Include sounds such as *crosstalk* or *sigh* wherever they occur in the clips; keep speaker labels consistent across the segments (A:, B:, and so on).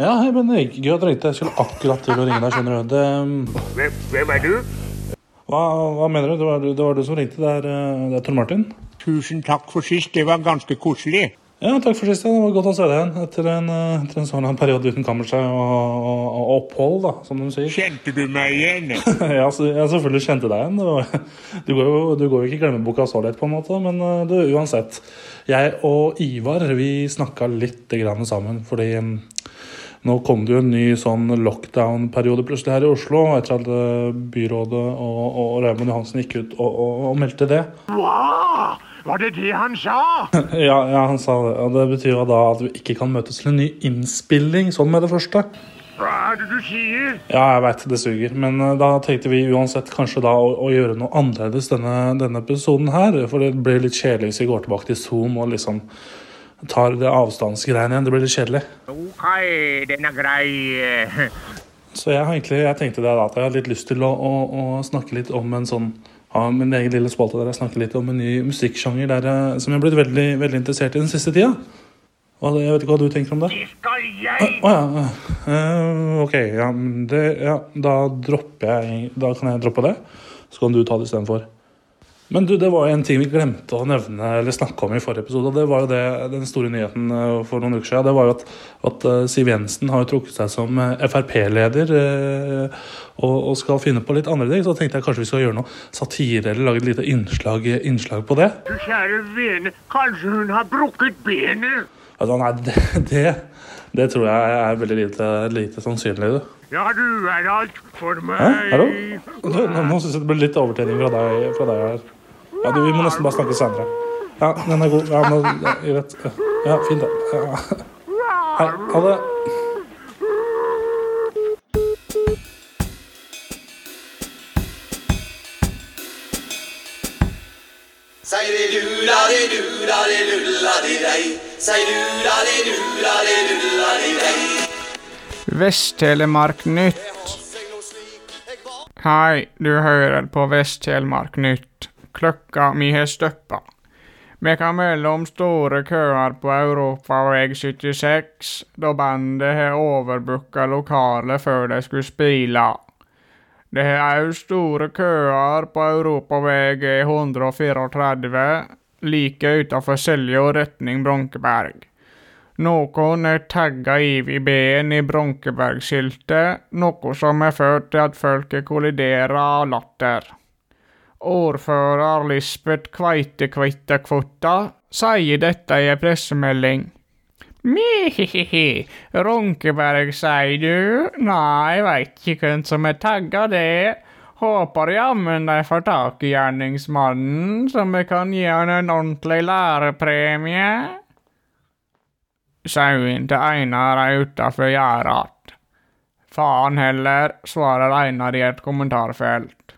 A: Ja, hei Bendik. Gøy at du ringte. Jeg skulle akkurat til å ringe deg, skjønner du. Det,
B: Hvem, hvem er du?
A: hva, hva mener du? Det var, det var du som ringte. Det er, eh, det er Tor Martin.
B: Tusen takk for sist, det var ganske koselig.
A: Ja, takk for sist. Det var godt å se deg igjen etter en, eh, etter en sånn periode uten kammerset og, og, og opphold, da, som de sier.
B: Kjente du meg igjen?
A: ja, *laughs* så, jeg selvfølgelig kjente deg igjen. Var, du, går jo, du går jo ikke i glemmeboka så lett, på en måte. Men eh, du, uansett. Jeg og Ivar vi snakka litt grann sammen, fordi mm, nå kom det jo en ny sånn lockdown-periode plutselig her i Oslo, etter at eh, byrådet og, og Raymond Johansen gikk ut og, og, meldte det.
B: Hva? Var det det han sa? *laughs*
A: Ja, ja, han sa det. Og det betyr da at vi ikke kan møtes til en ny innspilling sånn med det første.
B: Hva er det du sier?
A: Ja, jeg veit det suger, men eh, da tenkte vi uansett kanskje da å, å gjøre noe annerledes denne, denne episoden her. For det blir litt kjedelig hvis vi går tilbake til Zoom og liksom tar det avstandsgreiene igjen. Det blir litt kjedelig.
B: Ok, den er grei. *laughs*
A: Så jeg egentlig, jeg tenkte det da, at jeg har litt lyst til å, å, å snakke litt om en sånn ha min egen lille spalte der jeg snakker litt om en ny musikksjanger der jeg, som jeg har blitt veldig, veldig interessert i den siste tida. Jeg vet ikke hva du tenker om det?
B: Det skal
A: Å
B: jeg.
A: ja. Uh, ok, ja, det, ja. Da dropper jeg Da kan jeg droppe det. Så kan du ta det istedenfor. Men du, det var en ting vi glemte å nevne eller snakke om i forrige episode. og Det var jo det, den store nyheten eh, for noen uker siden. Det var jo at, at eh, Siv Jensen har jo trukket seg som eh, Frp-leder og, og skal finne på litt andre ting. Så tenkte jeg kanskje vi skal gjøre noe satire eller lage et lite innslag, innslag på det.
B: Du kjære vene, kanskje hun har brukket benet?
A: Altså, nei, det, det, det tror jeg er veldig lite, lite sannsynlig. Du.
B: Ja, du er alt for meg.
A: Hæ? Hallo? Nå nå syns jeg det blir litt overtenning fra deg, fra deg her. Ja, du, Vi må nesten bare snakke senere. Ja, den er god. Ja, nå, jeg vet. Ja, fint, det. Ja. Hei. Ha det.
C: Vest-Telemark Nytt. Hei, du hører på Vest-Telemark Nytt. Klokka mi har stoppa. Me kan melde om store køer på Europaveg 76, da bandet har overbooka lokalet før de skulle spille. Det er òg store køer på Europaveg 134, like utenfor Selje og retning Bronkeberg. Noen er tagga i B-en i Bronkebergskiltet, noe som har ført til at folk kolliderer av latter. Ordfører Lisbeth Kveite Kveitekvotta sier dette i en pressemelding. Mihihihi, Ronkeberg, sier du? Nei, veit ikke hvem som er tagga det. Håper jammen de får tak i gjerningsmannen, så vi kan gi han en ordentlig lærepremie. Sauen til Einar er utafor gjerdet. Faen heller, svarer Einar i et kommentarfelt.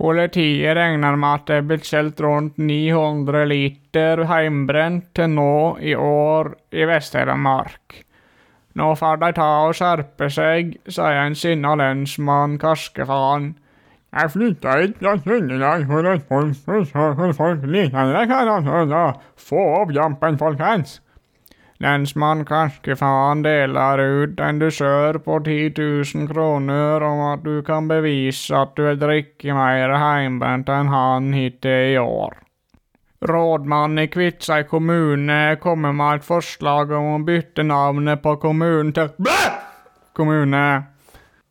C: Politiet regner med at det er blitt solgt rundt 900 liter heimbrent til nå i år i Vest-Telemark. Nå får de ta og skjerpe seg, sier en sinna lensmann Karskefaen. Jeg flytta hit fra Trøndelag for at folk hvor folk liker det, karer. Få opp jampen, folkens! Lensmann Karskefaen deler ut en dusør på 10 000 kroner om at du kan bevise at du har drukket mer heimbrent enn han hittil i år. Rådmannen i Kviteseid kommune kommer med et forslag om å bytte navnet på kommunen til Bæ! kommune.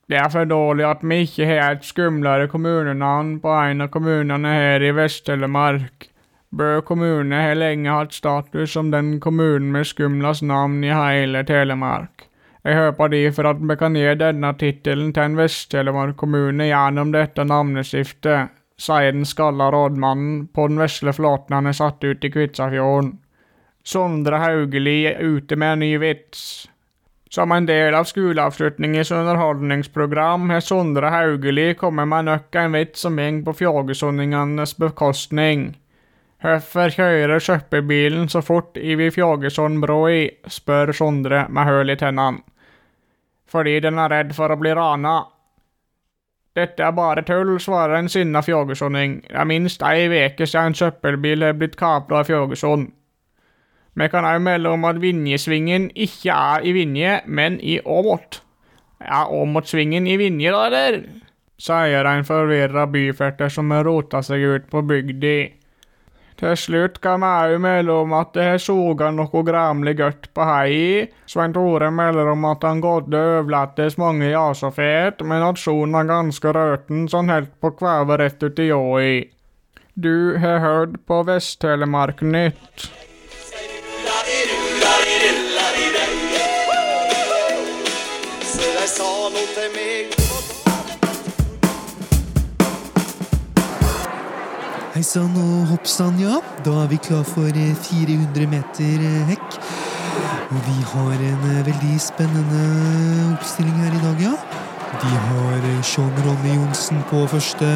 C: Det er for dårlig at vi ikke har et skumlere kommunenavn på en av kommunene her i Vest-Telemark. Bø kommune har lenge hatt status som den kommunen med skumlest navn i hele Telemark. Jeg håper derfor at vi kan gi denne tittelen til en Vest-Telemark kommune gjennom dette navneskiftet, sier den skalla rådmannen på den vesle flåten han er satt ut i Kvitsafjorden. Sondre Haugeli er ute med en ny vits. Som en del av skoleavslutningens underholdningsprogram har Sondre Haugeli kommet med nok en vits som går på fjorgesundingenes bekostning. Hvorfor kjører søppelbilen så fort over i, spør Sondre med høl i tennene. Fordi den er redd for å bli rana. Dette er bare tull, svarer en sinna fjorgesunding. Det er minst ei veke siden en søppelbil er blitt kapra av Fjorgesund. Vi kan òg melde om at Vinjesvingen ikke er i Vinje, men i Åmot. Er Åmotsvingen i Vinje, da, eller? sier en forvirra byferter som har rota seg ut på bygda. Til slutt kan vi òg melde om at det har soga noe gramlig godt på hei. Svein Tore melder om at han gådde overlates mange jasefet, men at sjoen er ganske røten, så han helt på kvevet rett uti i. Du har hørt på Vest-Telemark Nytt.
D: Sa nå til meg
E: Hei sann og hopp sann, ja. Da er vi klar for eh, 400 meter eh, hekk. Og vi har en eh, veldig spennende oppstilling her i dag, ja. Vi har eh, Sean Ronny Johnsen på første.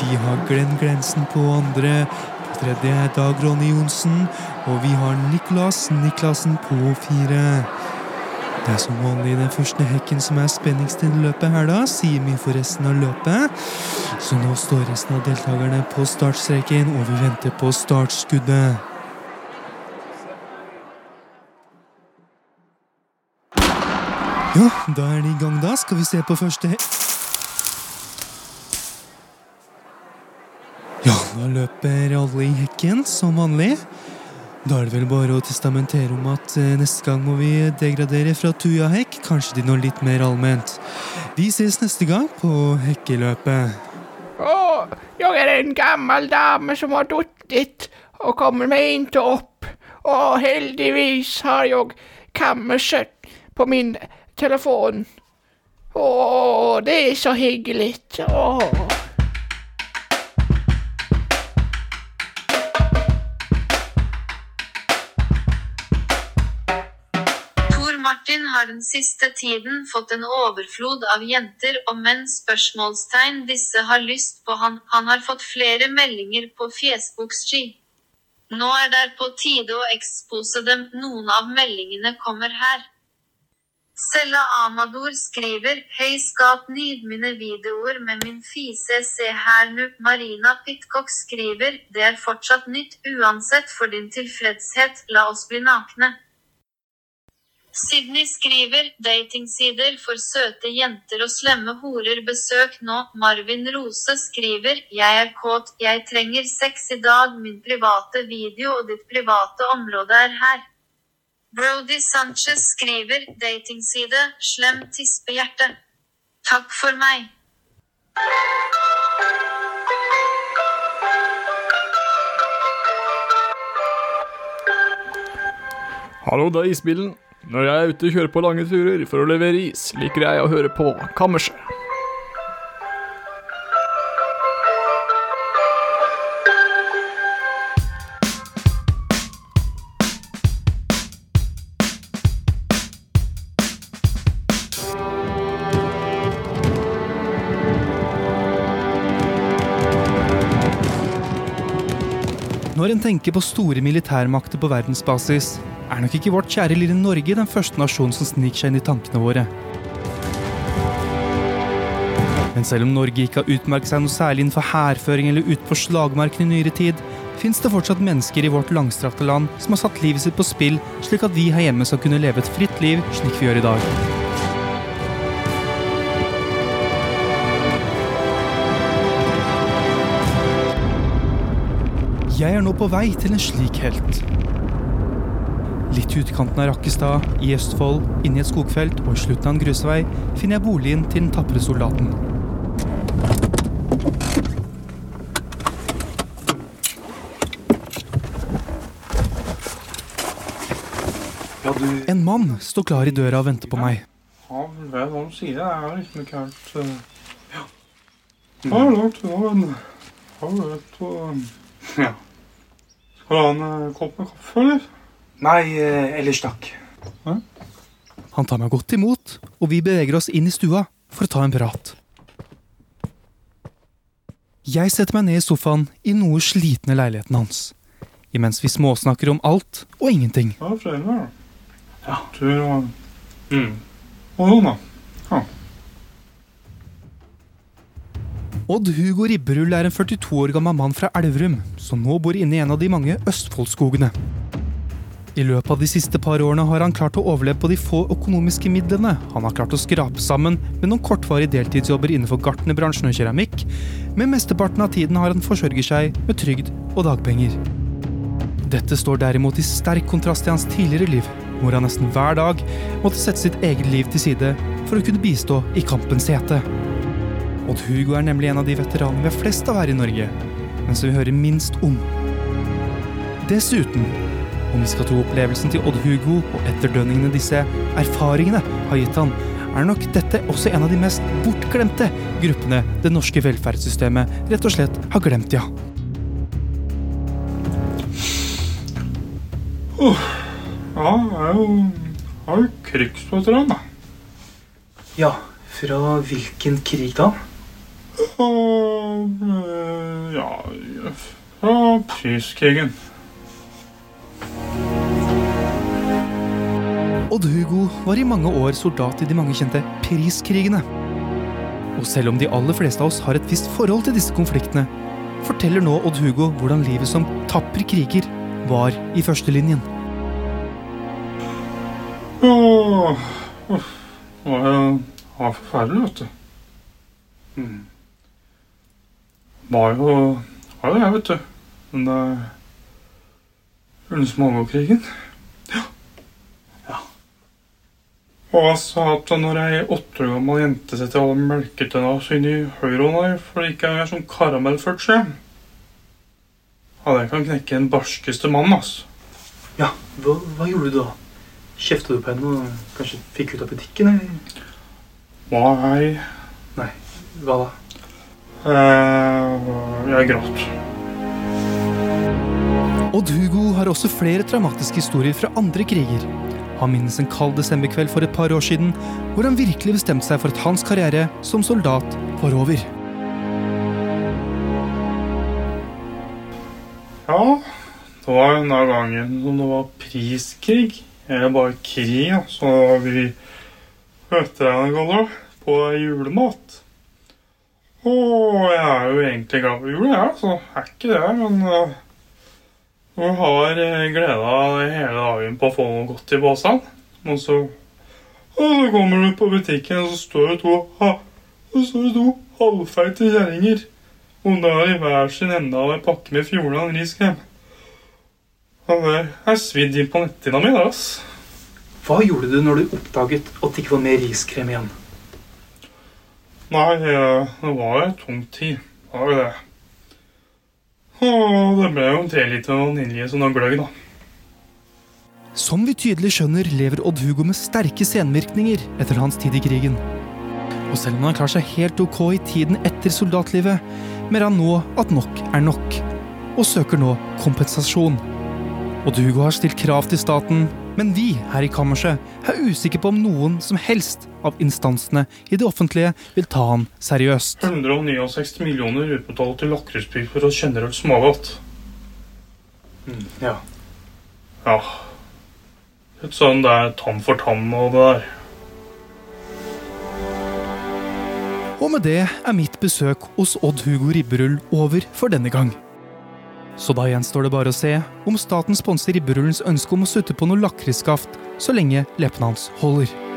E: Vi har Glenn Glensen på andre. På tredje er Dag Ronny Johnsen. Og vi har Niklas Niklasen på fire. Det er som vanlig den første hekken som er spenningst i løpet her, da. Sier mye for resten av løpet. Så nå står resten av deltakerne på startstreken, og vi venter på startskuddet. Ja, da er de i gang, da. Skal vi se på første hekk. Ja, da løper alle i hekken, som vanlig. Da er det vel bare å testamentere om at eh, neste gang må vi degradere fra tujahekk, kanskje til noe litt mer allment. Vi ses neste gang på hekkeløpet.
C: Å, jeg er en gammel dame som har duttet og kommer meg ikke opp. Og heldigvis har jeg kammerset på min telefon. Å, det er så hyggelig. Å.
F: har den siste tiden fått en overflod av jenter og menn spørsmålstegn disse har lyst på han. Han har fått flere meldinger på Fjesbukski. Nå er det på tide å ekspose dem. Noen av meldingene kommer her. Sella Amador skriver Hei skap nydmine videoer med min fise se her nu. Marina Pitcock skriver Det er fortsatt nytt uansett for din tilfredshet, la oss bli nakne. Sydney skriver datingsider for søte jenter og slemme horer besøk nå. Marvin Rose skriver jeg er kåt, jeg trenger sex i dag, min private video og ditt private område er her. Brody Sanchez skriver datingside slem tispehjerte. Takk for meg.
C: Hallo, det er isbilen. Når jeg er ute og kjører på lange turer for å levere is, liker jeg å høre på Kammerset.
E: Når en tenker på store militærmakter på verdensbasis, er nok ikke vårt kjære lille Norge den første nasjonen som sniker seg inn i tankene våre. Men selv om Norge ikke har utmerket seg noe særlig innenfor hærføring eller ute på slagmarken i nyere tid, fins det fortsatt mennesker i vårt langstrakte land som har satt livet sitt på spill, slik at vi her hjemme skal kunne leve et fritt liv slik vi gjør i dag. Jeg er nå på vei til en slik helt. Litt i utkanten av Rakkestad, i Østfold, inne i et skogfelt og i slutten av en grusvei, finner jeg boligen til den tapre soldaten.
A: Ja, du
E: En mann står klar i døra og venter på meg.
A: Ja, det er hva du sier. Det er liksom ikke helt uh, Ja. Har du lagt men Har du et uh, Ja. Skal du ha en uh, kopp med kaffe, eller? Nei, ellers takk.
E: Han tar meg godt imot, og vi beveger oss inn i stua for å ta en prat. Jeg setter meg ned i sofaen i noe slitne leiligheten hans, imens vi småsnakker om alt og ingenting.
A: Ja, da. Ja. Tur og mm. Og da. Ja.
E: Odd Hugo Ribberull er en 42 år gammel mann fra Elverum, som nå bor inne i en av de mange Østfoldskogene. I løpet av de siste par årene har han klart å overleve på de få økonomiske midlene han har klart å skrape sammen med noen kortvarige deltidsjobber innenfor gartnerbransjen og keramikk, men mesteparten av tiden har han forsørger seg med trygd og dagpenger. Dette står derimot i sterk kontrast til hans tidligere liv, hvor han nesten hver dag måtte sette sitt eget liv til side for å kunne bistå i kampens hete. Odd Hugo er nemlig en av de veteranene vi har flest av her i Norge, men som vi hører minst om. Dessuten, om vi skal tro opplevelsen til Odd Hugo og etterdønningene disse erfaringene har gitt han, er nok dette også en av de mest bortglemte gruppene det norske velferdssystemet rett og slett har glemt, ja.
G: Ja, jeg er jo, er jo krigsveteran, da.
E: Ja, fra hvilken krig da?
G: Øh, ja, fra priskrigen.
E: Odd Hugo var i mange år soldat i de mange kjente priskrigene. Og selv om de aller fleste av oss har et visst forhold til disse konfliktene, forteller nå Odd Hugo hvordan livet som tapper kriger var i førstelinjen.
G: Åh, uff, det var, det var forferdelig, vet du. Mm. Var jo, var jo jeg, vet du. Den der under Smågårdkrigen. Ja. ja. Og jeg sa at når ei åtte år gammel jente setter og melketenner i høyrehånda fordi det ikke er sånn karamellført skjem Ja, det kan knekke den barskeste mann, altså.
E: Ja, hva, hva gjorde du da? Kjefta du på henne og kanskje fikk ut av butikken, eller?
G: Nei,
E: Nei, hva da?
G: eh, jeg gråt.
E: Odd Hugo har også flere traumatiske historier fra andre kriger. Han minnes en kald desemberkveld for et par år siden, hvor han virkelig bestemte seg for at hans karriere som soldat var over.
G: Ja, det var denne gangen som det var priskrig. Eller bare krig. Så vi kaller det. På julemat. Og jeg er jo egentlig glad for jul, jeg, så er ikke det. Men jeg har uh, gleda hele dagen på å få noe godt i posen. Og så, og så kommer du på butikken, og så står det to, ha, halvfeite kjerringer. Og da i hver sin ende av en pakke med Fjordland riskrem. Og det er svidd inn på netthinna mi, ass.
E: Hva gjorde du når du oppdaget at det ikke var mer riskrem igjen?
G: Nei, eh, det var en tung tid. Det var jo det. Og det ble jo omtrent litt av vanilje som en gløgg, da.
E: Som vi tydelig skjønner, lever Odd Hugo med sterke senvirkninger etter hans tid i krigen. Og selv om han klarer seg helt ok i tiden etter soldatlivet, mener han nå at nok er nok, og søker nå kompensasjon. Odd Hugo har stilt krav til staten, men vi her i kammerset er usikre på om noen som helst av instansene i det offentlige vil ta han seriøst.
G: 169 millioner utbetalt til lakrispiper for et generelt smågodt.
E: Ja.
G: Ja. Litt sånn det er tann for tann og det der.
E: Og med det er mitt besøk hos Odd Hugo Ribberull over for denne gang. Så da gjenstår det bare å se om staten sponser Ribberullens ønske om å sutte på noe lakriskaft så lenge leppene hans holder.